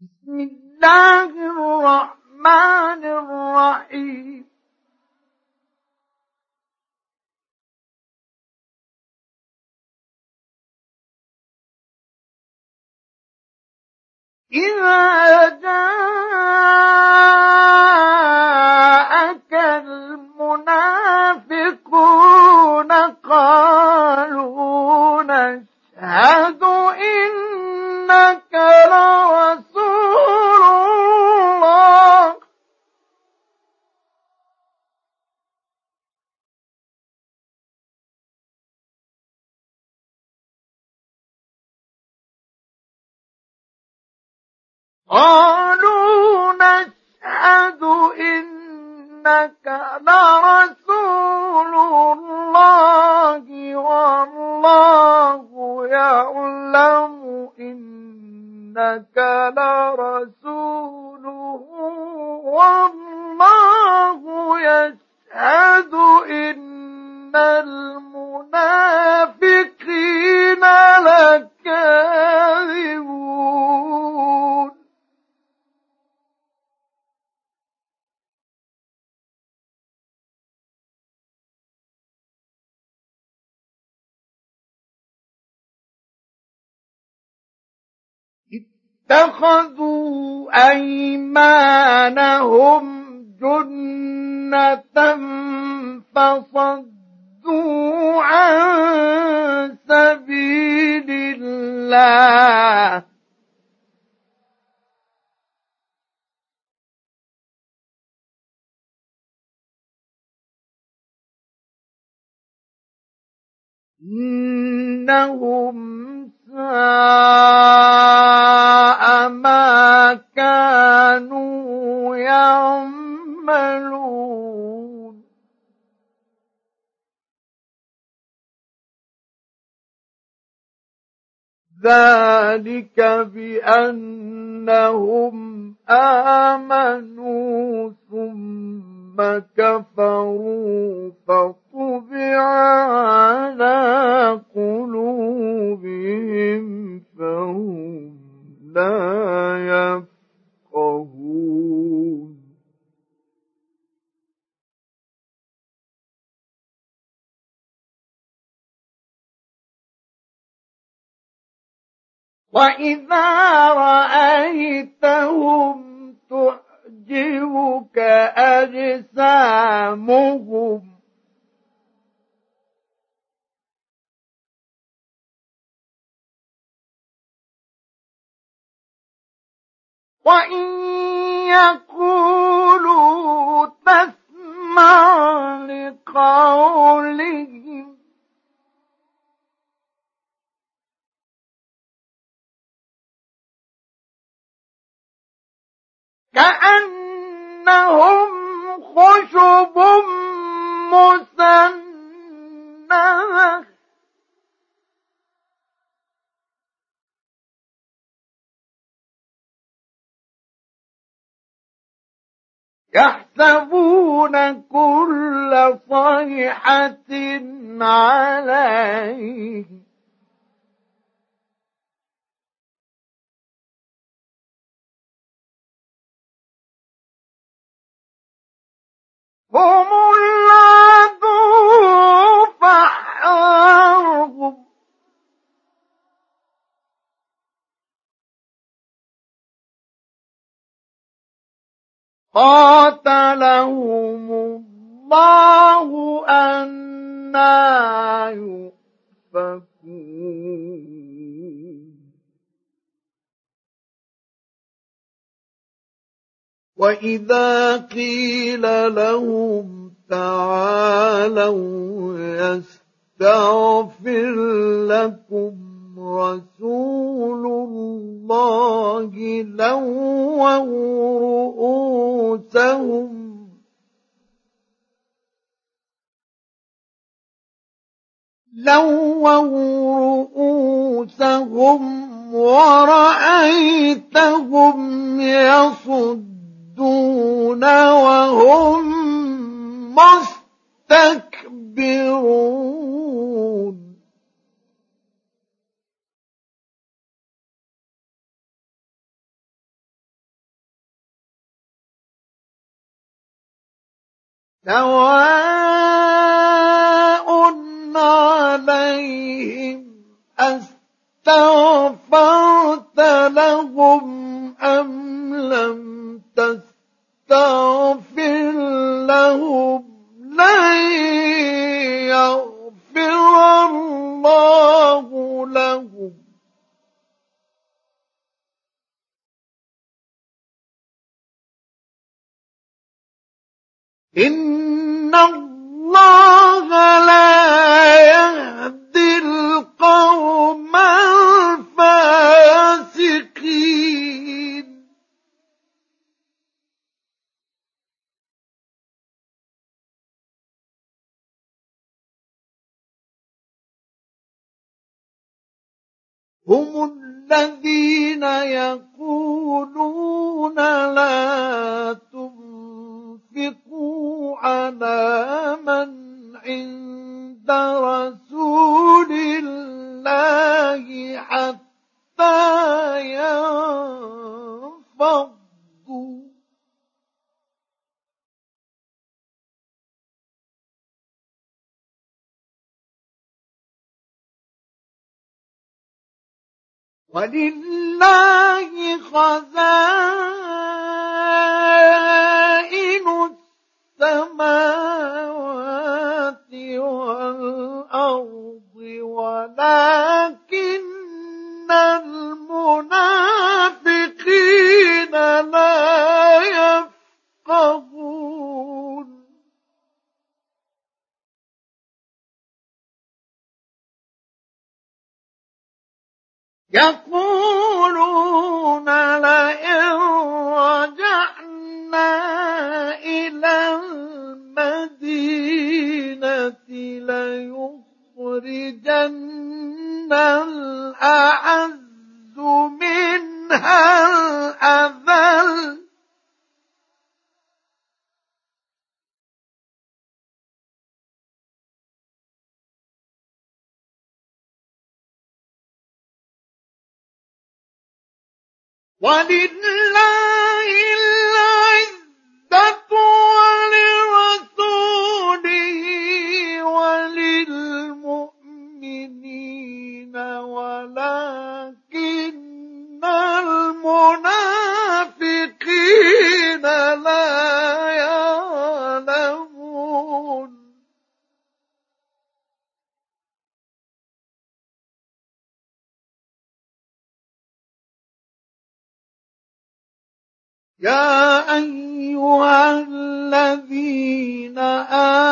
بسم الله الرحمن الرحيم. إذا جاءك قالوا نشهد إنك لرسول الله والله يعلم إنك لرسوله والله يشهد إن المنافقين اتخذوا أيمانهم جنة فصدوا عن سبيل الله. إنهم ساء ذلك بأنهم آمنوا ثم كفروا فطبع وإذا رأيتهم تعجبك أجسامهم وإن يقولوا تسمع لقولهم كأنهم خشب مسندة يحسبون كل صيحة عليه قاتلهم الله أنا يؤفكون. وإذا قيل لهم تعالوا يستغفر لكم رسول الله لووا رؤوسهم. لووا رؤوسهم ورأيتهم يصدون وهم مستكبرون. سواء عليهم أستغفرت لهم أم لم تستغفر لهم. إن الله لا يهدي القوم الفاسقين هم الذين يقولون ولله خزائن السماوات والأرض ولكن المنافقين يقولون لئن رجعنا إلى المدينة ليخرجن الأعز منها ولله يا أيها الذين آمنوا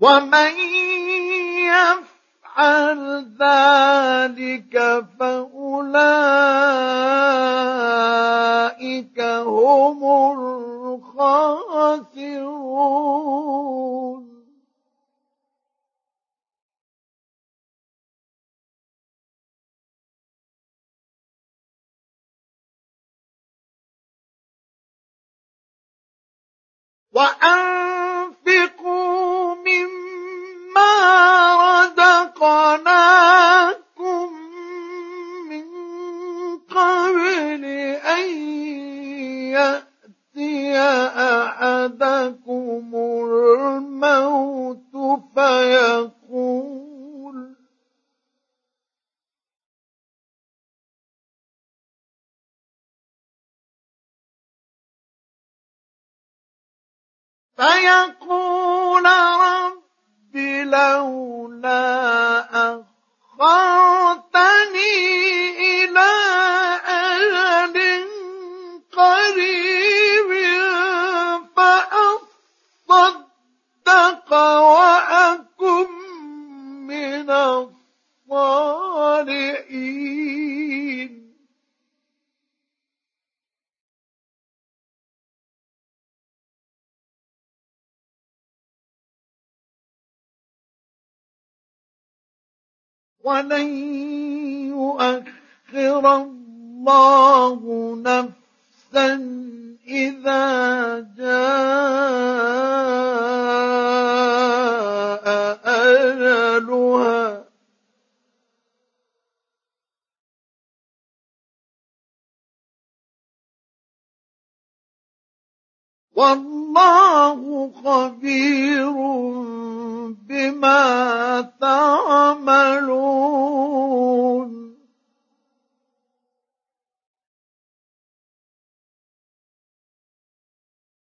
ومن يفعل ذلك فأولئك هم الخاسرون. وأنفقوا فيقول رب لولا ولن يؤخر الله نفسا إذا جاء أجلها. والله خبير بما تعملون